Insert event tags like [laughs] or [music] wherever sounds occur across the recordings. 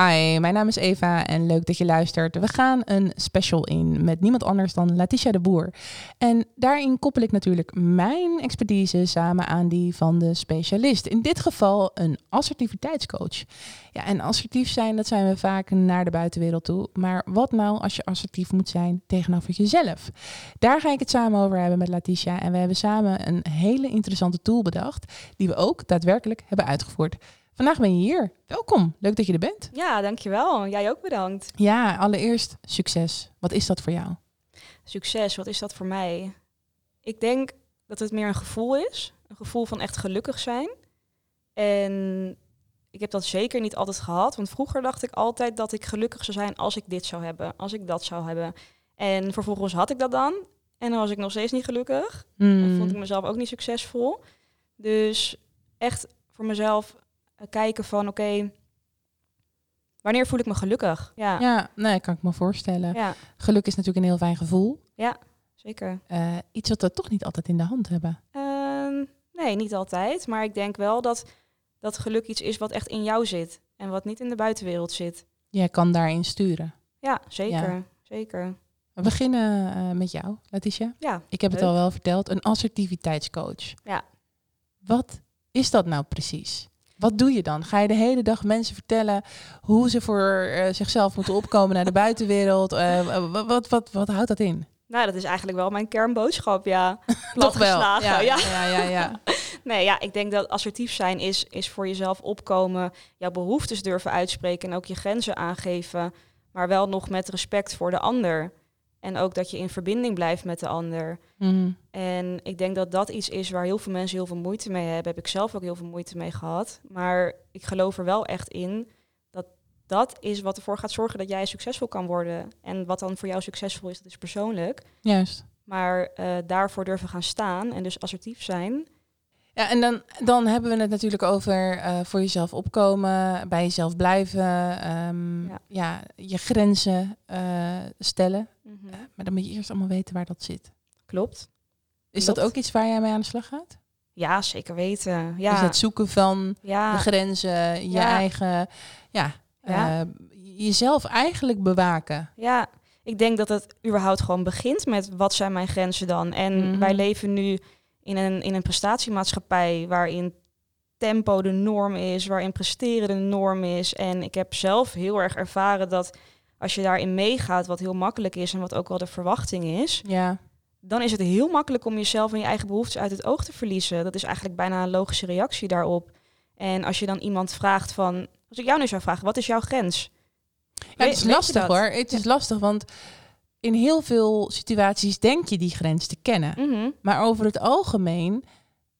Hi, mijn naam is Eva en leuk dat je luistert. We gaan een special in met niemand anders dan Letitia de Boer. En daarin koppel ik natuurlijk mijn expertise samen aan die van de specialist. In dit geval een assertiviteitscoach. Ja, en assertief zijn, dat zijn we vaak naar de buitenwereld toe. Maar wat nou als je assertief moet zijn tegenover jezelf? Daar ga ik het samen over hebben met Letitia. En we hebben samen een hele interessante tool bedacht, die we ook daadwerkelijk hebben uitgevoerd. Vandaag ben je hier. Welkom. Leuk dat je er bent. Ja, dankjewel. Jij ook bedankt. Ja, allereerst succes. Wat is dat voor jou? Succes, wat is dat voor mij? Ik denk dat het meer een gevoel is. Een gevoel van echt gelukkig zijn. En ik heb dat zeker niet altijd gehad. Want vroeger dacht ik altijd dat ik gelukkig zou zijn als ik dit zou hebben. Als ik dat zou hebben. En vervolgens had ik dat dan. En dan was ik nog steeds niet gelukkig. En Hmm. vond ik mezelf ook niet succesvol. Dus echt voor mezelf kijken van oké, wanneer voel ik me gelukkig? Ja, Ja, nee, kan ik me voorstellen. ja, Geluk is natuurlijk een heel fijn gevoel. zeker. Eh, iets wat we toch niet altijd in de hand hebben. Ehm, nee, niet altijd. Maar ik denk wel dat dat geluk iets is wat echt in jou zit. En wat niet in de buitenwereld zit. Jij kan daarin sturen. Ja, zeker. Ja. Zeker. We beginnen eh, met jou, Letitia. Ja, Ik heb het al wel verteld, een assertiviteitscoach. Ja. Wat is dat nou precies? Wat doe je dan? Ga je de hele dag mensen vertellen hoe ze voor eh, zichzelf moeten opkomen naar de [laughs] buitenwereld? Eh, wat, wat, wat, wat houdt dat in? nou dat is eigenlijk wel mijn kernboodschap, ja. [laughs] Toch wel. Ja, ja. ja, ja, ja. [laughs] Nee, ja, ik denk dat assertief zijn is, is voor jezelf opkomen, jouw behoeftes durven uitspreken en ook je grenzen aangeven, maar wel nog met respect voor de ander. En ook dat je in verbinding blijft met de ander. Mhm. En ik denk dat dat iets is waar heel veel mensen heel veel moeite mee hebben. Heb ik zelf ook heel veel moeite mee gehad. Maar ik geloof er wel echt in dat dat is wat ervoor gaat zorgen dat jij succesvol kan worden. En wat dan voor jou succesvol is, dat is persoonlijk. Juist. Maar eh, daarvoor durven gaan staan en dus assertief zijn. Ja, en dan, dan hebben we het natuurlijk over eh, voor jezelf opkomen, bij jezelf blijven, ehm, ja. Ja. je grenzen eh, stellen. Mhm. Maar dan moet je eerst allemaal weten waar dat zit. Klopt. Is dat ook iets waar jij mee aan de slag gaat? Ja, zeker weten. Ja, het zoeken van de ja, grenzen, je Ja. eigen, ja, Ja. eh, jezelf eigenlijk bewaken. ja. Ik denk dat het überhaupt gewoon begint met wat zijn mijn grenzen dan. En Mhm. wij leven nu in een, in een prestatiemaatschappij waarin tempo de norm is, waarin presteren de norm is. En ik heb zelf heel erg ervaren dat als je daarin meegaat, wat heel makkelijk is en wat ook wel de verwachting is, Ja, dan is het heel makkelijk om jezelf en je eigen behoeftes uit het oog te verliezen. Dat is eigenlijk bijna een logische reactie daarop. En als je dan iemand vraagt van, als ik jou nu zou vragen, wat is jouw grens? ja het is lastig hoor. Het is lastig, want in heel veel situaties denk je die grens te kennen. Mhm. Maar over het algemeen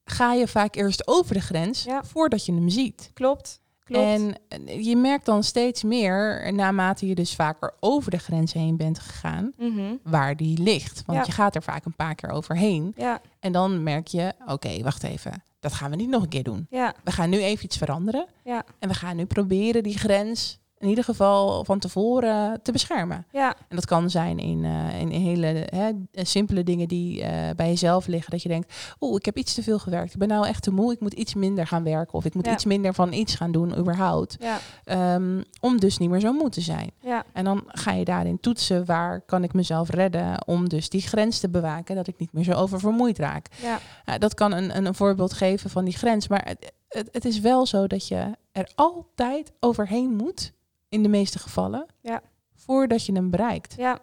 ga je vaak eerst over de grens Ja. voordat je hem ziet. Klopt. Klopt. En je merkt dan steeds meer, naarmate je dus vaker over de grens heen bent gegaan, Mhm. waar die ligt. Want Ja. je gaat er vaak een paar keer overheen. Ja, En dan merk je, oké, wacht even, dat gaan we niet nog een keer doen. ja, We gaan nu even iets veranderen. Ja. En we gaan nu proberen die grens in ieder geval van tevoren te beschermen. ja, En dat kan zijn in, eh, in hele hè, simpele dingen die eh, bij jezelf liggen. Dat je denkt, oeh, ik heb iets te veel gewerkt. Ik ben nou echt te moe. Ik moet iets minder gaan werken. Of ik moet Ja. iets minder van iets gaan doen, überhaupt. ja, Ehm, om dus niet meer zo moe te zijn. ja, En dan ga je daarin toetsen waar kan ik mezelf redden om dus die grens te bewaken. Dat ik niet meer zo oververmoeid raak. ja, Ja, dat kan een, een, een voorbeeld geven van die grens. Maar het, het, is wel zo dat je er altijd overheen moet, in de meeste gevallen, Ja. voordat je hem bereikt. ja.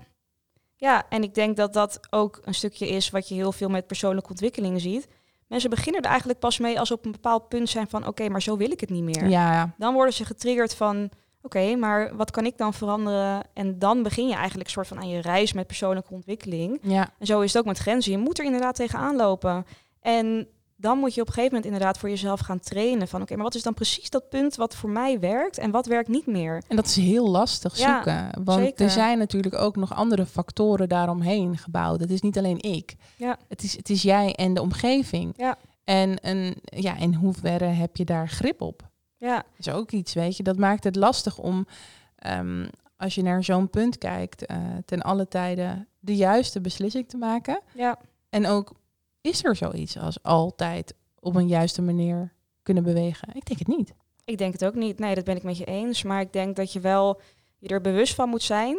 Ja, en ik denk dat dat ook een stukje is wat je heel veel met persoonlijke ontwikkeling ziet. Mensen beginnen er eigenlijk pas mee als ze op een bepaald punt zijn van oké, maar zo wil ik het niet meer. Ja, ja. Dan worden ze getriggerd van oké, maar wat kan ik dan veranderen? En dan begin je eigenlijk soort van aan je reis met persoonlijke ontwikkeling. ja. En zo is het ook met grenzen. Je moet er inderdaad tegenaan lopen. En dan moet je op een gegeven moment inderdaad voor jezelf gaan trainen. Van oké, maar wat is dan precies dat punt wat voor mij werkt en wat werkt niet meer? En dat is heel lastig Ja, zoeken. Want zeker. er zijn natuurlijk ook nog andere factoren daaromheen gebouwd. Het is niet alleen ik. Ja. Het, is, het is jij en de omgeving. Ja. En, en ja, in hoeverre heb je daar grip op? Ja, Dat is ook iets, weet je. Dat maakt het lastig om, ehm, als je naar zo'n punt kijkt, eh, ten alle tijden de juiste beslissing te maken. ja, En ook, is er zoiets als altijd op een juiste manier kunnen bewegen? Ik denk het niet. Ik denk het ook niet. Nee, dat ben ik met je eens. Maar ik denk dat je wel je er bewust van moet zijn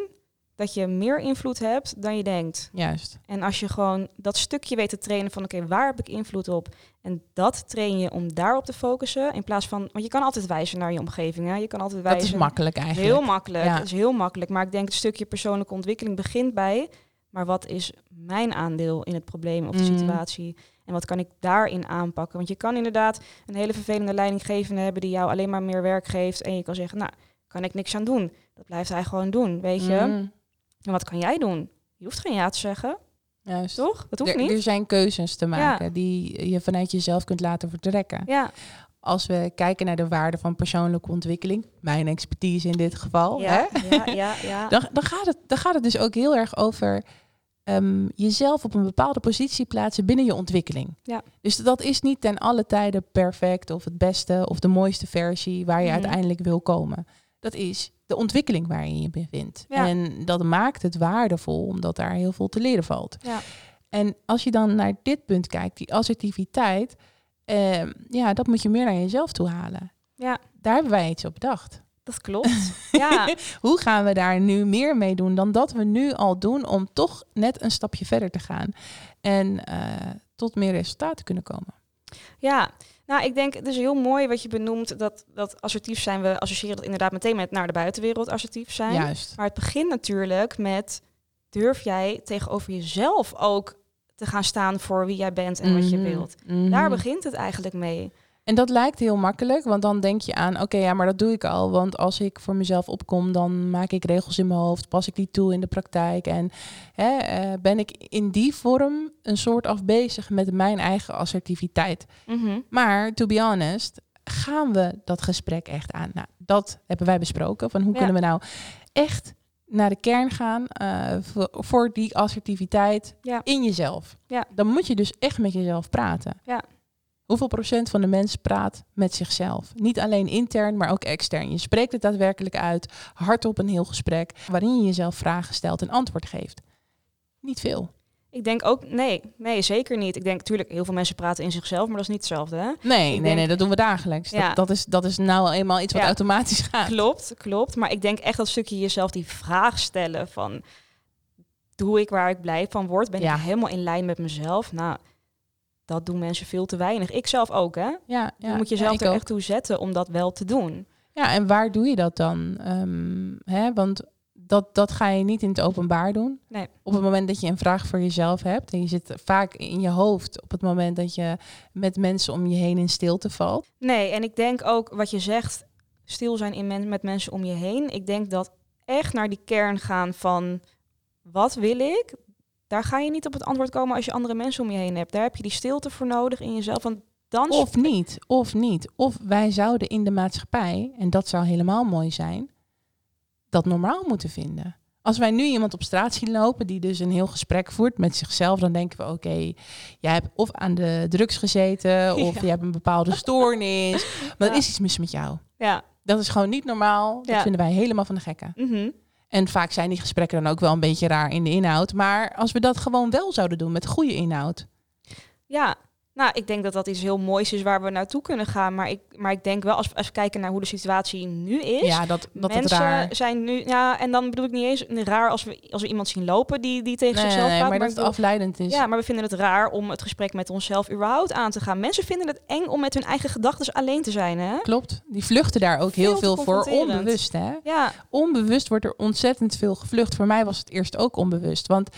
dat je meer invloed hebt dan je denkt. Juist. En als je gewoon dat stukje weet te trainen van oké, waar heb ik invloed op? En dat train je om daarop te focussen. In plaats van, want je kan altijd wijzen naar je omgeving. Hè? Je kan altijd wijzen. Dat is makkelijk eigenlijk. Heel makkelijk. Ja. Is heel makkelijk. Maar ik denk het stukje persoonlijke ontwikkeling begint bij. Maar wat is mijn aandeel in het probleem of de Mm. situatie? En wat kan ik daarin aanpakken? Want je kan inderdaad een hele vervelende leidinggevende hebben die jou alleen maar meer werk geeft. En je kan zeggen, nou, kan ik niks aan doen. Dat blijft hij gewoon doen, weet je. Mm, En wat kan jij doen? Je hoeft geen ja te zeggen, Juist. toch? Dat hoeft Er, niet. er zijn keuzes te maken die je vanuit jezelf kunt laten vertrekken. Ja, Als we kijken naar de waarde van persoonlijke ontwikkeling, mijn expertise in dit geval, hè? ja, ja, ja, ja. [laughs] Dan, dan, gaat het, dan gaat het dus ook heel erg over ehm, jezelf op een bepaalde positie plaatsen binnen je ontwikkeling. Ja. Dus dat is niet ten alle tijden perfect of het beste of de mooiste versie waar je Mhm. uiteindelijk wil komen. Dat is de ontwikkeling waarin je je bevindt. Ja. En dat maakt het waardevol, omdat daar heel veel te leren valt. Ja. En als je dan naar dit punt kijkt, die assertiviteit, ehm, ja, dat moet je meer naar jezelf toe halen. Ja. Daar hebben wij iets op bedacht. Dat klopt. [laughs] ja, [laughs] Hoe gaan we daar nu meer mee doen dan dat we nu al doen om toch net een stapje verder te gaan en eh, tot meer resultaten te kunnen komen? Ja, nou, ik denk het is heel mooi wat je benoemt dat, dat assertief zijn. We associëren dat inderdaad meteen met naar de buitenwereld assertief zijn. Juist. Maar het begint natuurlijk met durf jij tegenover jezelf ook te gaan staan voor wie jij bent en wat je Mhm, wilt. mhm. Daar begint het eigenlijk mee. En dat lijkt heel makkelijk, want dan denk je aan, oké, ja, maar dat doe ik al. Want als ik voor mezelf opkom, dan maak ik regels in mijn hoofd, pas ik die toe in de praktijk. En hè, eh, ben ik in die vorm een soort af bezig met mijn eigen assertiviteit. Mhm. Maar, to be honest, gaan we dat gesprek echt aan? Nou, dat hebben wij besproken, van hoe Ja. kunnen we nou echt naar de kern gaan eh, voor, voor die assertiviteit Ja. in jezelf. Ja. Dan moet je dus echt met jezelf praten. Ja. Hoeveel procent van de mensen praat met zichzelf? Niet alleen intern, maar ook extern. Je spreekt het daadwerkelijk uit, hardop een heel gesprek, waarin je jezelf vragen stelt en antwoord geeft. Niet veel. Ik denk ook, nee, nee, zeker niet. Ik denk natuurlijk, heel veel mensen praten in zichzelf, maar dat is niet hetzelfde. Hè? Nee, nee, denk- nee, dat doen we dagelijks. Ja. Dat, dat, is, dat is nou eenmaal iets wat Ja. automatisch gaat. Klopt, klopt. Maar ik denk echt dat stukje jezelf die vraag stellen van... Doe ik waar ik blij van word? Ben Ja. ik helemaal in lijn met mezelf? Nou, dat doen mensen veel te weinig. Ik zelf ook, hè? Ja, ja, je moet jezelf er ook. echt toe zetten om dat wel te doen. Ja, en waar doe je dat dan? Ehm, hè? Want dat, dat ga je niet in het openbaar doen. Nee. Op het moment dat je een vraag voor jezelf hebt. En je zit vaak in je hoofd op het moment dat je met mensen om je heen in stilte valt. Nee, en ik denk ook wat je zegt, stil zijn in men, met mensen om je heen. Ik denk dat echt naar die kern gaan van wat wil ik? Daar ga je niet op het antwoord komen als je andere mensen om je heen hebt. Daar heb je die stilte voor nodig in jezelf. Want dan Of niet, of niet. Of wij zouden in de maatschappij, en dat zou helemaal mooi zijn, dat normaal moeten vinden. Als wij nu iemand op straat zien lopen die dus een heel gesprek voert met zichzelf, dan denken we: oké, jij hebt of aan de drugs gezeten, [laughs] of Ja. je hebt een bepaalde stoornis, [laughs] maar er Ja. is iets mis met jou. Ja. Dat is gewoon niet normaal. Dat Ja. vinden wij helemaal van de gekken. mhm. En vaak zijn die gesprekken dan ook wel een beetje raar in de inhoud. Maar als we dat gewoon wel zouden doen met goede inhoud. Ja, nou, ik denk dat dat iets heel moois is waar we naartoe kunnen gaan. Maar ik, maar ik denk wel, als, we- als we kijken naar hoe de situatie nu is. ja, dat, dat het mensen raar. zijn nu, ja, en dan bedoel ik niet eens raar als we, als we iemand zien lopen die, die tegen Nee, zichzelf nee, praat. maar dat het afleidend is. Ja, maar we vinden het raar om het gesprek met onszelf überhaupt aan te gaan. Mensen vinden het eng om met hun eigen gedachten alleen te zijn, hè? Klopt. Die vluchten daar ook heel Veel veel voor. Onbewust, hè? Ja, Onbewust wordt er ontzettend veel gevlucht. Voor mij was het eerst ook onbewust. Want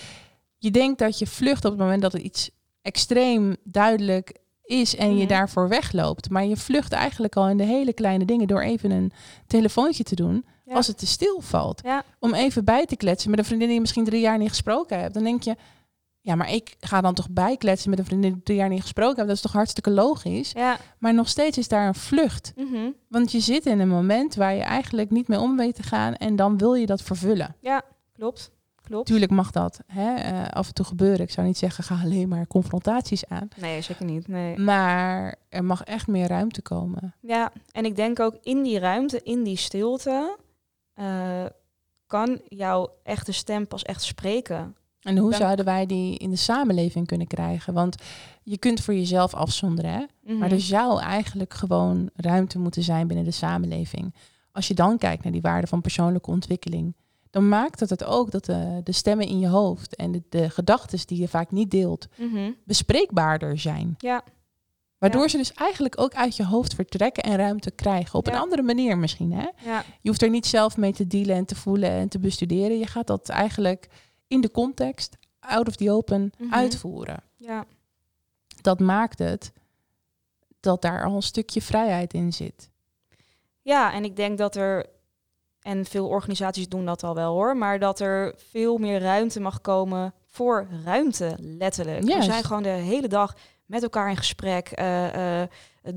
je denkt dat je vlucht op het moment dat het iets extreem duidelijk is en je Mhm. daarvoor wegloopt. Maar je vlucht eigenlijk al in de hele kleine dingen door even een telefoontje te doen Ja. als het te stil valt. Ja. Om even bij te kletsen met een vriendin die je misschien drie jaar niet gesproken hebt. Dan denk je, ja, maar ik ga dan toch bijkletsen met een vriendin die drie jaar niet gesproken hebt. Dat is toch hartstikke logisch. ja. Maar nog steeds is daar een vlucht. mhm. Want je zit in een moment waar je eigenlijk niet mee om weet te gaan en dan wil je dat vervullen. Klopt, klopt. Tuurlijk mag dat hè, eh, af en toe gebeuren. Ik zou niet zeggen, ga alleen maar confrontaties aan. Nee, zeker niet. Nee. Maar er mag echt meer ruimte komen. Ja, en ik denk ook in die ruimte, in die stilte, eh, kan jouw echte stem pas echt spreken. En hoe zouden wij die in de samenleving kunnen krijgen? Want je kunt voor jezelf afzonderen, hè? Mhm. maar er zou eigenlijk gewoon ruimte moeten zijn binnen de samenleving. Als je dan kijkt naar die waarde van persoonlijke ontwikkeling, dan maakt het het ook dat de, de stemmen in je hoofd en de, de gedachten die je vaak niet deelt, Mhm. bespreekbaarder zijn. Ja, Waardoor Ja. ze dus eigenlijk ook uit je hoofd vertrekken en ruimte krijgen. Op Ja. een andere manier misschien. Hè? ja, Je hoeft er niet zelf mee te dealen en te voelen en te bestuderen. Je gaat dat eigenlijk in de context, out of the open, Mhm. uitvoeren. ja. Dat maakt het dat daar al een stukje vrijheid in zit. Ja, en ik denk dat er, en veel organisaties doen dat al wel hoor, maar dat er veel meer ruimte mag komen voor ruimte, letterlijk. We Juist. zijn gewoon de hele dag met elkaar in gesprek. eh,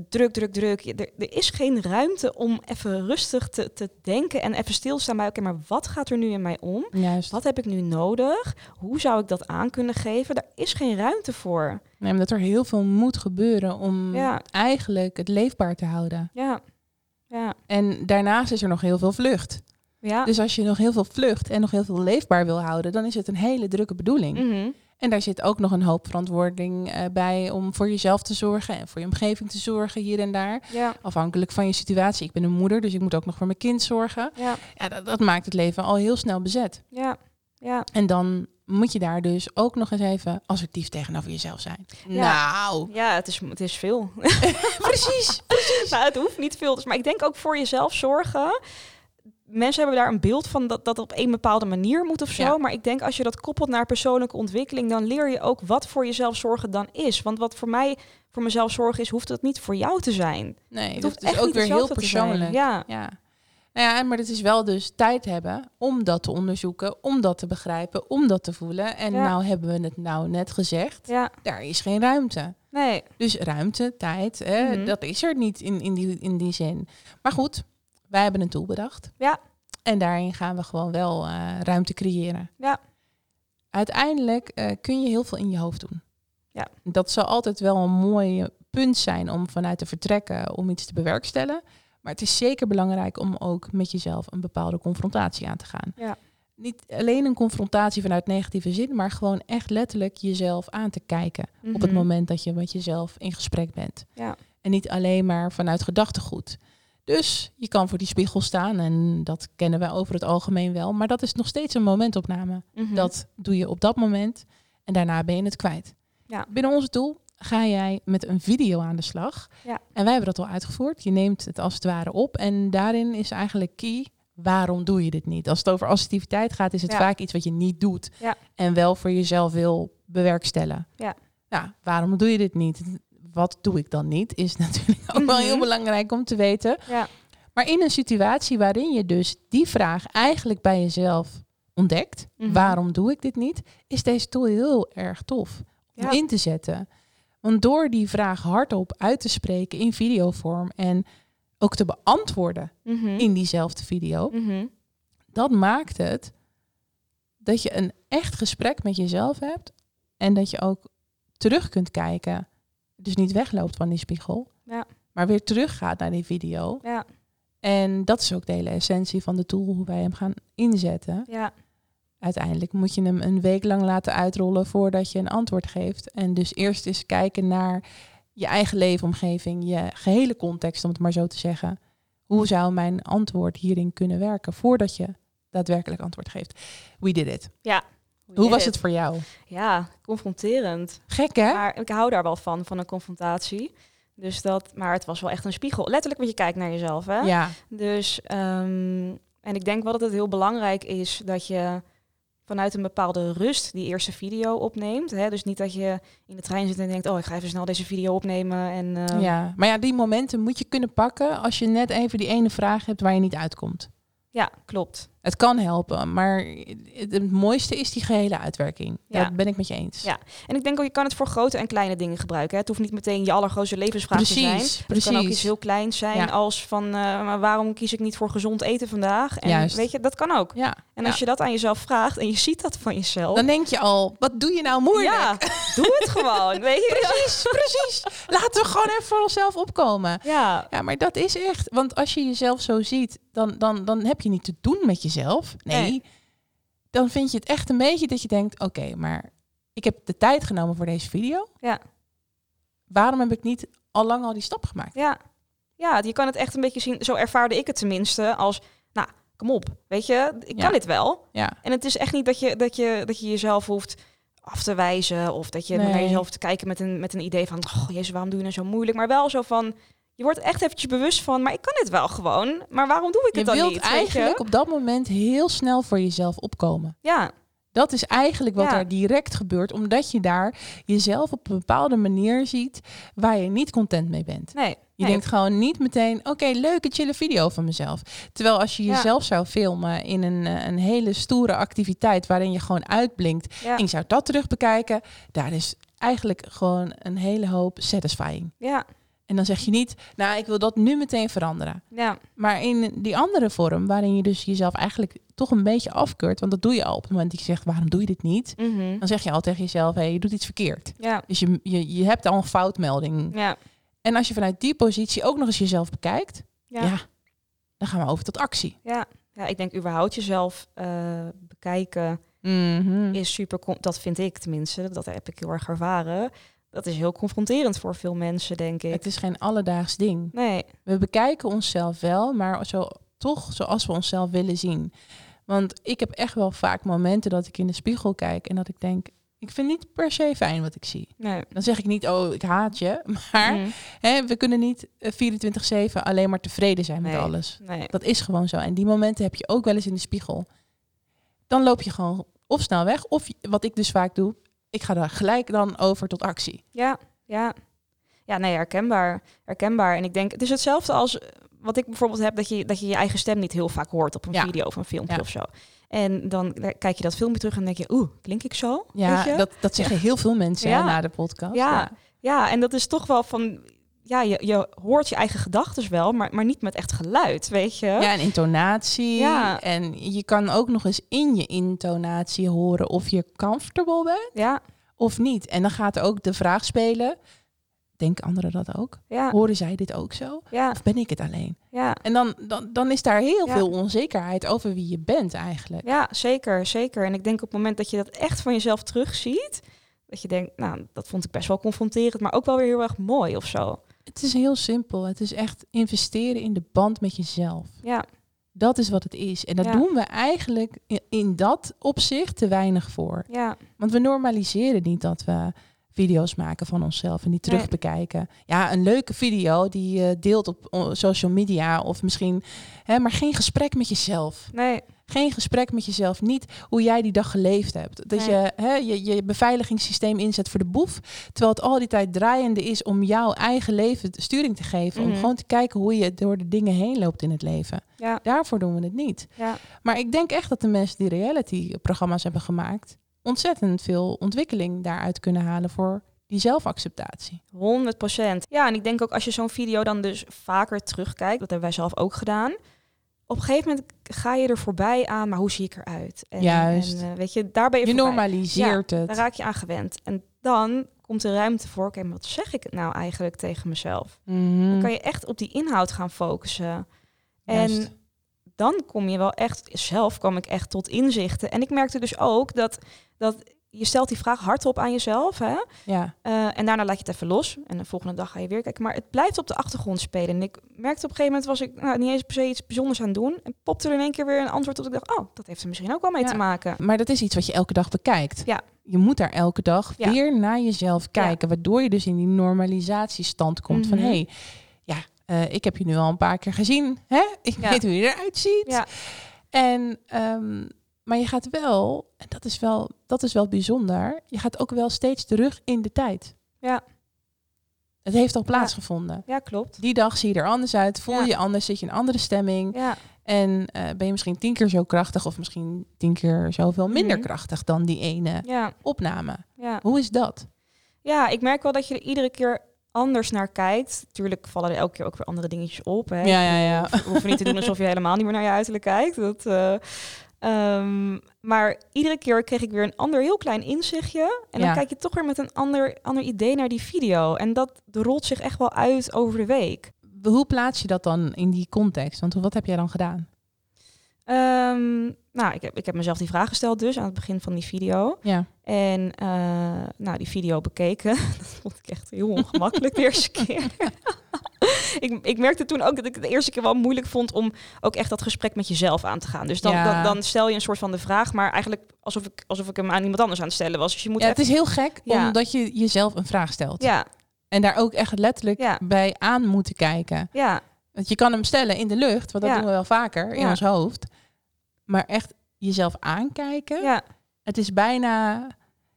druk, druk, druk. Er, er is geen ruimte om even rustig te, te denken en even stil te staan bij oké, maar wat gaat er nu in mij om? Juist. Wat heb ik nu nodig? Hoe zou ik dat aan kunnen geven? Daar is geen ruimte voor. Nee, omdat er heel veel moet gebeuren om Ja. eigenlijk het leefbaar te houden. Ja, ja, En daarnaast is er nog heel veel vlucht. ja. Dus als je nog heel veel vlucht en nog heel veel leefbaar wil houden, dan is het een hele drukke bedoeling. Mhm. En daar zit ook nog een hoop verantwoording eh, bij om voor jezelf te zorgen en voor je omgeving te zorgen hier en daar. ja, Afhankelijk van je situatie. Ik ben een moeder, dus ik moet ook nog voor mijn kind zorgen. ja, Ja, dat, dat maakt het leven al heel snel bezet. ja, ja. En dan moet je daar dus ook nog eens even assertief tegenover jezelf zijn. Nou, Ja, het is, het is veel. [laughs] [laughs] precies. nou, het hoeft niet veel. Dus, maar ik denk ook voor jezelf zorgen. Mensen hebben daar een beeld van dat dat op een bepaalde manier moet of zo. Ja. Maar ik denk als je dat koppelt naar persoonlijke ontwikkeling, dan leer je ook wat voor jezelf zorgen dan is. Want wat voor mij voor mezelf zorgen is, hoeft het niet voor jou te zijn. Nee, Het dat hoeft is echt ook niet weer heel persoonlijk. Ja, Ja. Nou ja, maar het is wel dus tijd hebben om dat te onderzoeken, om dat te begrijpen, om dat te voelen. En Ja. nou hebben we het nou net gezegd, ja, daar is geen ruimte. nee. Dus ruimte, tijd, hè, Mhm. dat is er niet in, in, die, in die zin. Maar goed, wij hebben een tool bedacht. Ja. En daarin gaan we gewoon wel eh, ruimte creëren. Ja. Uiteindelijk eh, kun je heel veel in je hoofd doen. Ja. Dat zal altijd wel een mooi punt zijn om vanuit te vertrekken, om iets te bewerkstelligen. Maar het is zeker belangrijk om ook met jezelf een bepaalde confrontatie aan te gaan. Ja. Niet alleen een confrontatie vanuit negatieve zin, maar gewoon echt letterlijk jezelf aan te kijken op het Mhm. moment dat je met jezelf in gesprek bent. Ja. En niet alleen maar vanuit gedachtegoed. Dus je kan voor die spiegel staan en dat kennen we over het algemeen wel. Maar dat is nog steeds een momentopname. Mhm. Dat doe je op dat moment en daarna ben je het kwijt. Ja. Binnen onze tool ga jij met een video aan de slag. Ja. En wij hebben dat al uitgevoerd. Je neemt het als het ware op en daarin is eigenlijk key... Waarom doe je dit niet? Als het over assertiviteit gaat, is het Ja. vaak iets wat je niet doet. Ja. En wel voor jezelf wil bewerkstelligen. Ja. Nou, waarom doe je dit niet? Wat doe ik dan niet? Is [laughs] natuurlijk ook wel Mhm. heel belangrijk om te weten. Ja. Maar in een situatie waarin je dus die vraag eigenlijk bij jezelf ontdekt, Mhm. waarom doe ik dit niet, is deze tool heel erg tof om in te zetten. Want door die vraag hardop uit te spreken in videovorm en ook te beantwoorden Mhm. in diezelfde video, Mhm. dat maakt het dat je een echt gesprek met jezelf hebt en dat je ook terug kunt kijken. Dus niet wegloopt van die spiegel, Ja. maar weer teruggaat naar die video. Ja, En dat is ook de hele essentie van de tool, hoe wij hem gaan inzetten. ja, Uiteindelijk moet je hem een week lang laten uitrollen voordat je een antwoord geeft. En dus eerst eens kijken naar je eigen leefomgeving, je gehele context, om het maar zo te zeggen. Hoe zou mijn antwoord hierin kunnen werken voordat je daadwerkelijk antwoord geeft? We did it. Hoe was het voor jou? Ja, confronterend. Gek hè? Maar ik hou daar wel van, van een confrontatie. Dus dat, maar het was wel echt een spiegel. Letterlijk, want je kijkt naar jezelf, hè? Ja, Dus, ehm, en ik denk wel dat het heel belangrijk is dat je vanuit een bepaalde rust die eerste video opneemt. Hè? Dus niet dat je in de trein zit en denkt, oh, ik ga even snel deze video opnemen. En, eh, ja. Maar ja, die momenten moet je kunnen pakken als je net even die ene vraag hebt waar je niet uitkomt. ja, klopt. Het kan helpen, maar het, het mooiste is die gehele uitwerking. Ja. Dat ben ik met je eens. Ja. En ik denk ook, je kan het voor grote en kleine dingen gebruiken. Hè? Het hoeft niet meteen je allergrootste levensvraag te zijn. Precies, Het precies. kan ook iets heel kleins zijn Ja. als van, eh, waarom kies ik niet voor gezond eten vandaag? En Juist. weet je, dat kan ook. Ja, En als je dat aan jezelf vraagt en je ziet dat van jezelf, dan denk je al, wat doe je nou moeilijk? ja, doe het [laughs] gewoon. Weet je? Precies, precies. Laten we gewoon even voor onszelf opkomen. Ja, Ja, maar dat is echt, want als je jezelf zo ziet, dan, dan, dan heb je niet te doen met jezelf. Nee. Nee. dan vind je het echt een beetje dat je denkt, oké, maar ik heb de tijd genomen voor deze video. Ja. Waarom heb ik niet al lang al die stap gemaakt? Ja. ja, je kan het echt een beetje zien, zo ervaarde ik het tenminste, als, nou, kom op, weet je, ik Ja. kan dit wel. Ja, En het is echt niet dat je, dat je, dat je jezelf hoeft af te wijzen of dat je Nee. naar jezelf hoeft te kijken met een, met een idee van, oh jezus, waarom doe je nou zo moeilijk? Maar wel zo van, je wordt echt eventjes bewust van, maar ik kan dit wel gewoon, maar waarom doe ik je het dan wilt niet? eigenlijk op dat moment heel snel voor jezelf opkomen. Ja, Dat is eigenlijk wat Ja. er direct gebeurt, omdat je daar jezelf op een bepaalde manier ziet waar je niet content mee bent. nee. Je nee. denkt gewoon niet meteen, oké, leuke chille video van mezelf. Terwijl als je Ja. jezelf zou filmen in een, eh, een hele stoere activiteit waarin je gewoon uitblinkt ja. en je zou dat terug bekijken, daar is eigenlijk gewoon een hele hoop satisfying. ja, En dan zeg je niet, nou, ik wil dat nu meteen veranderen. ja, Maar in die andere vorm, waarin je dus jezelf eigenlijk toch een beetje afkeurt, want dat doe je al op het moment dat je zegt, waarom doe je dit niet? mhm. Dan zeg je al tegen jezelf, hé, je doet iets verkeerd. ja, Dus je, je, je hebt al een foutmelding. ja, En als je vanuit die positie ook nog eens jezelf bekijkt, ja, ja, ja. dan gaan we over tot actie. ja. ik denk überhaupt jezelf eh, bekijken Mhm. is super, dat vind ik tenminste, dat heb ik heel erg ervaren. Dat is heel confronterend voor veel mensen, denk ik. Het is geen alledaags ding. Nee, We bekijken onszelf wel, maar zo, toch zoals we onszelf willen zien. Want ik heb echt wel vaak momenten dat ik in de spiegel kijk en dat ik denk, ik vind niet per se fijn wat ik zie. nee. Dan zeg ik niet, oh, ik haat je. [laughs] Maar Mhm. hè, we kunnen niet eh, 24-7 alleen maar tevreden zijn met Nee. alles. Nee. Dat is gewoon zo. En die momenten heb je ook wel eens in de spiegel. Dan loop je gewoon of snel weg, of wat ik dus vaak doe, ik ga daar gelijk dan over tot actie. Ja, ja. Ja, nee, herkenbaar. Herkenbaar. En ik denk, het is hetzelfde als eh, wat ik bijvoorbeeld heb, dat je dat je, je eigen stem niet heel vaak hoort op een Ja. video of een filmpje Ja. of zo. En dan kijk je dat filmpje terug en denk je, oeh, klink ik zo? Weet Ja, dat, dat zeggen heel veel mensen hè, na de podcast. Ja. Ja, en dat is toch wel van, ja, je, je hoort je eigen gedachten wel, maar, maar niet met echt geluid, weet je? Ja, en intonatie. Ja. En je kan ook nog eens in je intonatie horen of je comfortable bent Ja, of niet. En dan gaat er ook de vraag spelen, denken anderen dat ook? ja, Horen zij dit ook zo? ja, Of ben ik het alleen? ja. En dan, dan, dan is daar heel Ja. veel onzekerheid over wie je bent eigenlijk. Ja, zeker, zeker. En ik denk op het moment dat je dat echt van jezelf terugziet, dat je denkt, nou, dat vond ik best wel confronterend, maar ook wel weer heel erg mooi of zo. Het is heel simpel. Het is echt investeren in de band met jezelf. Ja, Dat is wat het is. En dat Ja. doen we eigenlijk in, in dat opzicht te weinig voor. ja, Want we normaliseren niet dat we video's maken van onszelf en die terug Nee. bekijken. Ja, een leuke video die je deelt op social media of misschien, hè, maar geen gesprek met jezelf. nee, Geen gesprek met jezelf. Niet hoe jij die dag geleefd hebt. Dat Nee. je, hè, je je beveiligingssysteem inzet voor de boef. Terwijl het al die tijd draaiende is om jouw eigen leven sturing te geven. Om Mhm. gewoon te kijken hoe je door de dingen heen loopt in het leven. ja, Daarvoor doen we het niet. ja, Maar ik denk echt dat de mensen die reality-programma's hebben gemaakt, ontzettend veel ontwikkeling daaruit kunnen halen voor die zelfacceptatie. 100 procent. Ja, en ik denk ook als je zo'n video dan dus vaker terugkijkt, dat hebben wij zelf ook gedaan. Op een gegeven moment ga je er voorbij aan, maar hoe zie ik eruit? En, Juist. En, eh, weet je, daar ben je, Je normaliseert Daar het. raak je aan gewend. En dan komt er ruimte voor, oké, maar wat zeg ik nou eigenlijk tegen mezelf? Mhm. Dan kan je echt op die inhoud gaan focussen. En Juist. Dan kom je wel echt, zelf kwam ik echt tot inzichten. En ik merkte dus ook dat, dat je stelt die vraag hardop aan jezelf. Hè? Ja, Eh, en daarna laat je het even los. En de volgende dag ga je weer kijken. Maar het blijft op de achtergrond spelen. En ik merkte op een gegeven moment was ik nou, niet eens per se iets bijzonders aan het doen. En popte er in één keer weer een antwoord op. Ik dacht, oh, dat heeft er misschien ook wel mee Ja. te maken. maar dat is iets wat je elke dag bekijkt. Ja. Je moet daar elke dag Ja. weer naar jezelf kijken, waardoor je dus in die normalisatiestand komt van Mhm. hé, hey, ja, eh, ik heb je nu al een paar keer gezien, hè? Ik Ja. weet hoe je eruit ziet. Ja. En, ehm, maar je gaat wel, en dat is wel, dat is wel bijzonder, je gaat ook wel steeds terug in de tijd. Ja. Het heeft al plaatsgevonden. Ja, klopt. Die dag zie je er anders uit, voel je anders, zit je in een andere stemming. Ja, En eh, ben je misschien tien keer zo krachtig of misschien tien keer zoveel minder Mhm. krachtig dan die ene ja, opname. ja. Hoe is dat? Ja, ik merk wel dat je er iedere keer anders naar kijkt. Tuurlijk vallen er elke keer ook weer andere dingetjes op. Hè. Ja, ja, ja. We hoeven niet te doen alsof je helemaal niet meer naar je uiterlijk kijkt. Dat, eh, ehm, maar iedere keer kreeg ik weer een ander heel klein inzichtje. En dan Ja. kijk je toch weer met een ander, ander idee naar die video. En dat rolt zich echt wel uit over de week. Hoe plaats je dat dan in die context? Want wat heb jij dan gedaan? Ehm, nou, ik heb, ik heb mezelf die vraag gesteld dus aan het begin van die video. Ja. En eh, nou, die video bekeken. [laughs] dat vond ik echt heel ongemakkelijk de eerste keer. [laughs] ik, ik merkte toen ook dat ik het de eerste keer wel moeilijk vond om ook echt dat gesprek met jezelf aan te gaan. Dus dan, Ja. dan, dan stel je een soort van de vraag, maar eigenlijk alsof ik, alsof ik hem aan iemand anders aan het stellen was. Dus je moet ja, het is heel gek Ja. omdat je jezelf een vraag stelt. ja, En daar ook echt letterlijk bij aan moeten kijken. ja, Want je kan hem stellen in de lucht, want dat doen we wel vaker in ons hoofd. Maar echt jezelf aankijken. ja, Het is bijna...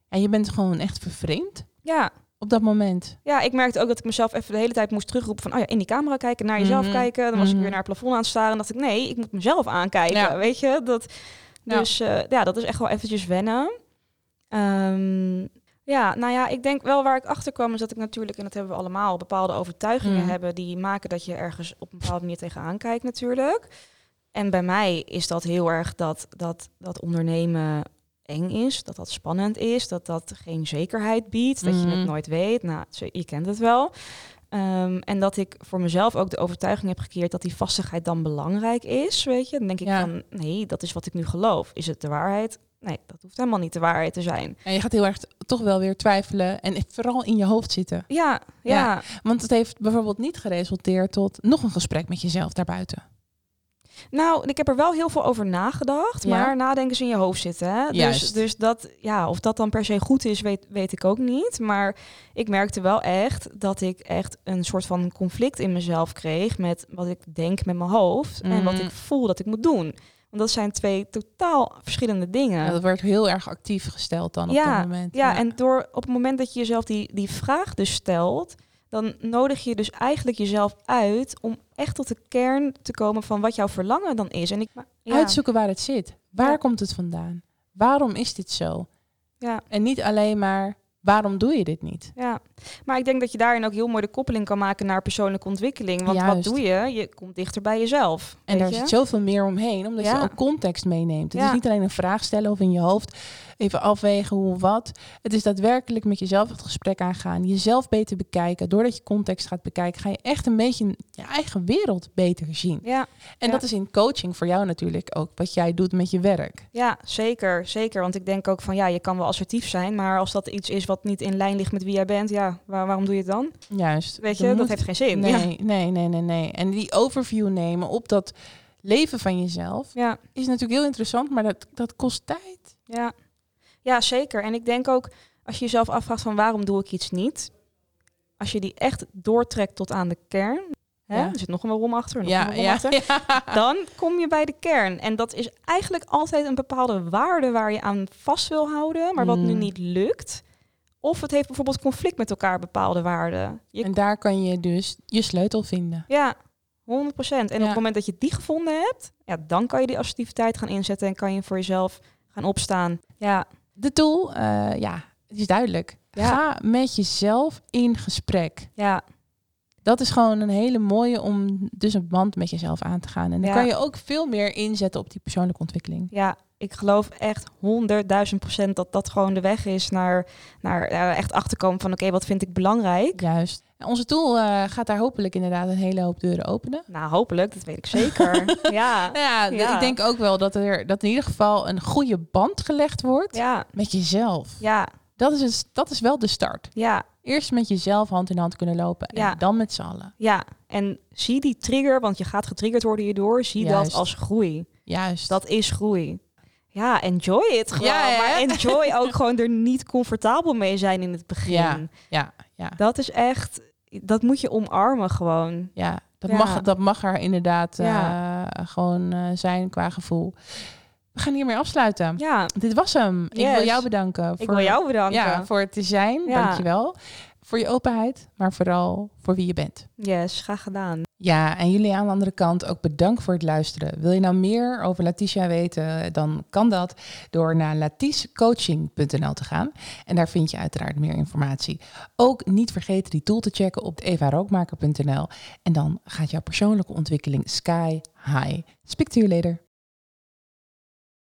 En je bent gewoon echt vervreemd ja. op dat moment. Ja, ik merkte ook dat ik mezelf even de hele tijd moest terugroepen van, oh ja, in die camera kijken, naar jezelf Mhm. kijken. Dan was ik Mhm. weer naar het plafond aan het staren en dacht ik, nee, ik moet mezelf aankijken, Ja. weet je. Dat, dus eh, ja, dat is echt wel eventjes wennen. Ehm, ja, nou ja, ik denk wel waar ik achter kwam is dat ik natuurlijk, en dat hebben we allemaal, bepaalde overtuigingen Mhm. hebben die maken dat je ergens op een bepaalde manier tegenaan kijkt natuurlijk. En bij mij is dat heel erg dat, dat, dat ondernemen eng is, dat dat spannend is, dat dat geen zekerheid biedt, dat je Mhm. het nooit weet. Nou, je kent het wel. Ehm, en dat ik voor mezelf ook de overtuiging heb gecreëerd dat die vastigheid dan belangrijk is, weet je. Dan denk ik Ja. van, nee, dat is wat ik nu geloof. Is het de waarheid? Nee, dat hoeft helemaal niet de waarheid te zijn. En je gaat heel erg toch wel weer twijfelen en vooral in je hoofd zitten. Ja, ja, Ja. Want het heeft bijvoorbeeld niet geresulteerd tot nog een gesprek met jezelf daarbuiten. Nou, ik heb er wel heel veel over nagedacht, Ja. maar nadenken is in je hoofd zitten. Hè? Dus, dus dat, ja, of dat dan per se goed is, weet, weet ik ook niet. Maar ik merkte wel echt dat ik echt een soort van conflict in mezelf kreeg met wat ik denk met mijn hoofd en wat Mhm. ik voel dat ik moet doen. Want dat zijn twee totaal verschillende dingen. Ja, dat wordt heel erg actief gesteld dan op Ja, dat moment. Ja, en door op het moment dat je jezelf die, die vraag dus stelt, dan nodig je dus eigenlijk jezelf uit om echt tot de kern te komen van wat jouw verlangen dan is. En ik, maar- ja, uitzoeken waar het zit. Waar Ja. komt het vandaan? Waarom is dit zo? Ja. En niet alleen maar waarom doe je dit niet? Ja, maar ik denk dat je daarin ook heel mooi de koppeling kan maken naar persoonlijke ontwikkeling. Want wat doe je? Je komt dichter bij jezelf. En daar je? zit zoveel meer omheen, omdat Ja. je ook context meeneemt. Het Ja. is niet alleen een vraag stellen of in je hoofd even afwegen hoe wat. Het is daadwerkelijk met jezelf het gesprek aangaan, jezelf beter bekijken. Doordat je context gaat bekijken, ga je echt een beetje je eigen wereld beter zien. Ja, En Ja. dat is in coaching voor jou natuurlijk ook wat jij doet met je werk. ja, zeker, zeker. Want ik denk ook van ja, je kan wel assertief zijn, maar als dat iets is wat niet in lijn ligt met wie jij bent, ja, waar- waarom doe je het dan? Juist. Weet je, dat moet- heeft geen zin. Nee, Ja. nee, nee, nee, nee. En die overview nemen op dat leven van jezelf Ja, is natuurlijk heel interessant, maar dat, dat kost tijd. ja. Ja, zeker. En ik denk ook, als je jezelf afvraagt van waarom doe ik iets niet, als je die echt doortrekt tot aan de kern, hè, Ja. er zit nog een waarom achter, nog een Ja, waarom ja, achter, ja. [laughs] dan kom je bij de kern. En dat is eigenlijk altijd een bepaalde waarde waar je aan vast wil houden, maar wat nu Mm. niet lukt. Of het heeft bijvoorbeeld conflict met elkaar, bepaalde waarden. Je, En daar kan je dus je sleutel vinden. ja, 100%. En op het moment dat je die gevonden hebt, ja, dan kan je die assertiviteit gaan inzetten en kan je voor jezelf gaan opstaan. Ja, De tool, eh, ja, het is duidelijk. Ja. Ga met jezelf in gesprek. ja, Dat is gewoon een hele mooie om dus een band met jezelf aan te gaan. En dan Ja. kan je ook veel meer inzetten op die persoonlijke ontwikkeling. ja. Ik geloof echt honderdduizend procent dat dat gewoon de weg is naar, naar eh, echt achterkomen van oké, wat vind ik belangrijk? Juist. Onze tool eh, gaat daar hopelijk inderdaad een hele hoop deuren openen. Nou, hopelijk, dat weet ik zeker. [laughs] ja, Nou ja, ik denk ook wel dat er dat in ieder geval een goede band gelegd wordt ja, met jezelf. ja, Dat, is het, dat is wel de start. ja. Eerst met jezelf hand in hand kunnen lopen en Ja. dan met z'n allen. Ja, en zie die trigger, want je gaat getriggerd worden hierdoor. Zie Juist. dat als groei. Juist. Dat is groei. Ja, enjoy it gewoon. Ja, ja. Maar enjoy ook [laughs] gewoon er niet comfortabel mee zijn in het begin. Ja. ja, ja, Dat is echt, dat moet je omarmen gewoon. ja. Dat, Ja. Mag, dat mag er inderdaad eh, gewoon eh, zijn qua gevoel. We gaan hiermee afsluiten. Ja, Dit was hem. Ik wil jou bedanken. ik voor, wil jou bedanken. Ja, voor het te zijn. Dankjewel. Voor je openheid, maar vooral voor wie je bent. Yes, graag gedaan. Ja, en jullie aan de andere kant ook bedankt voor het luisteren. Wil je nou meer over Letitia weten, dan kan dat door naar laticecoaching.nl te gaan. En daar vind je uiteraard meer informatie. Ook niet vergeten die tool te checken op evarookmaker.nl. En dan gaat jouw persoonlijke ontwikkeling sky high. Speak to you later.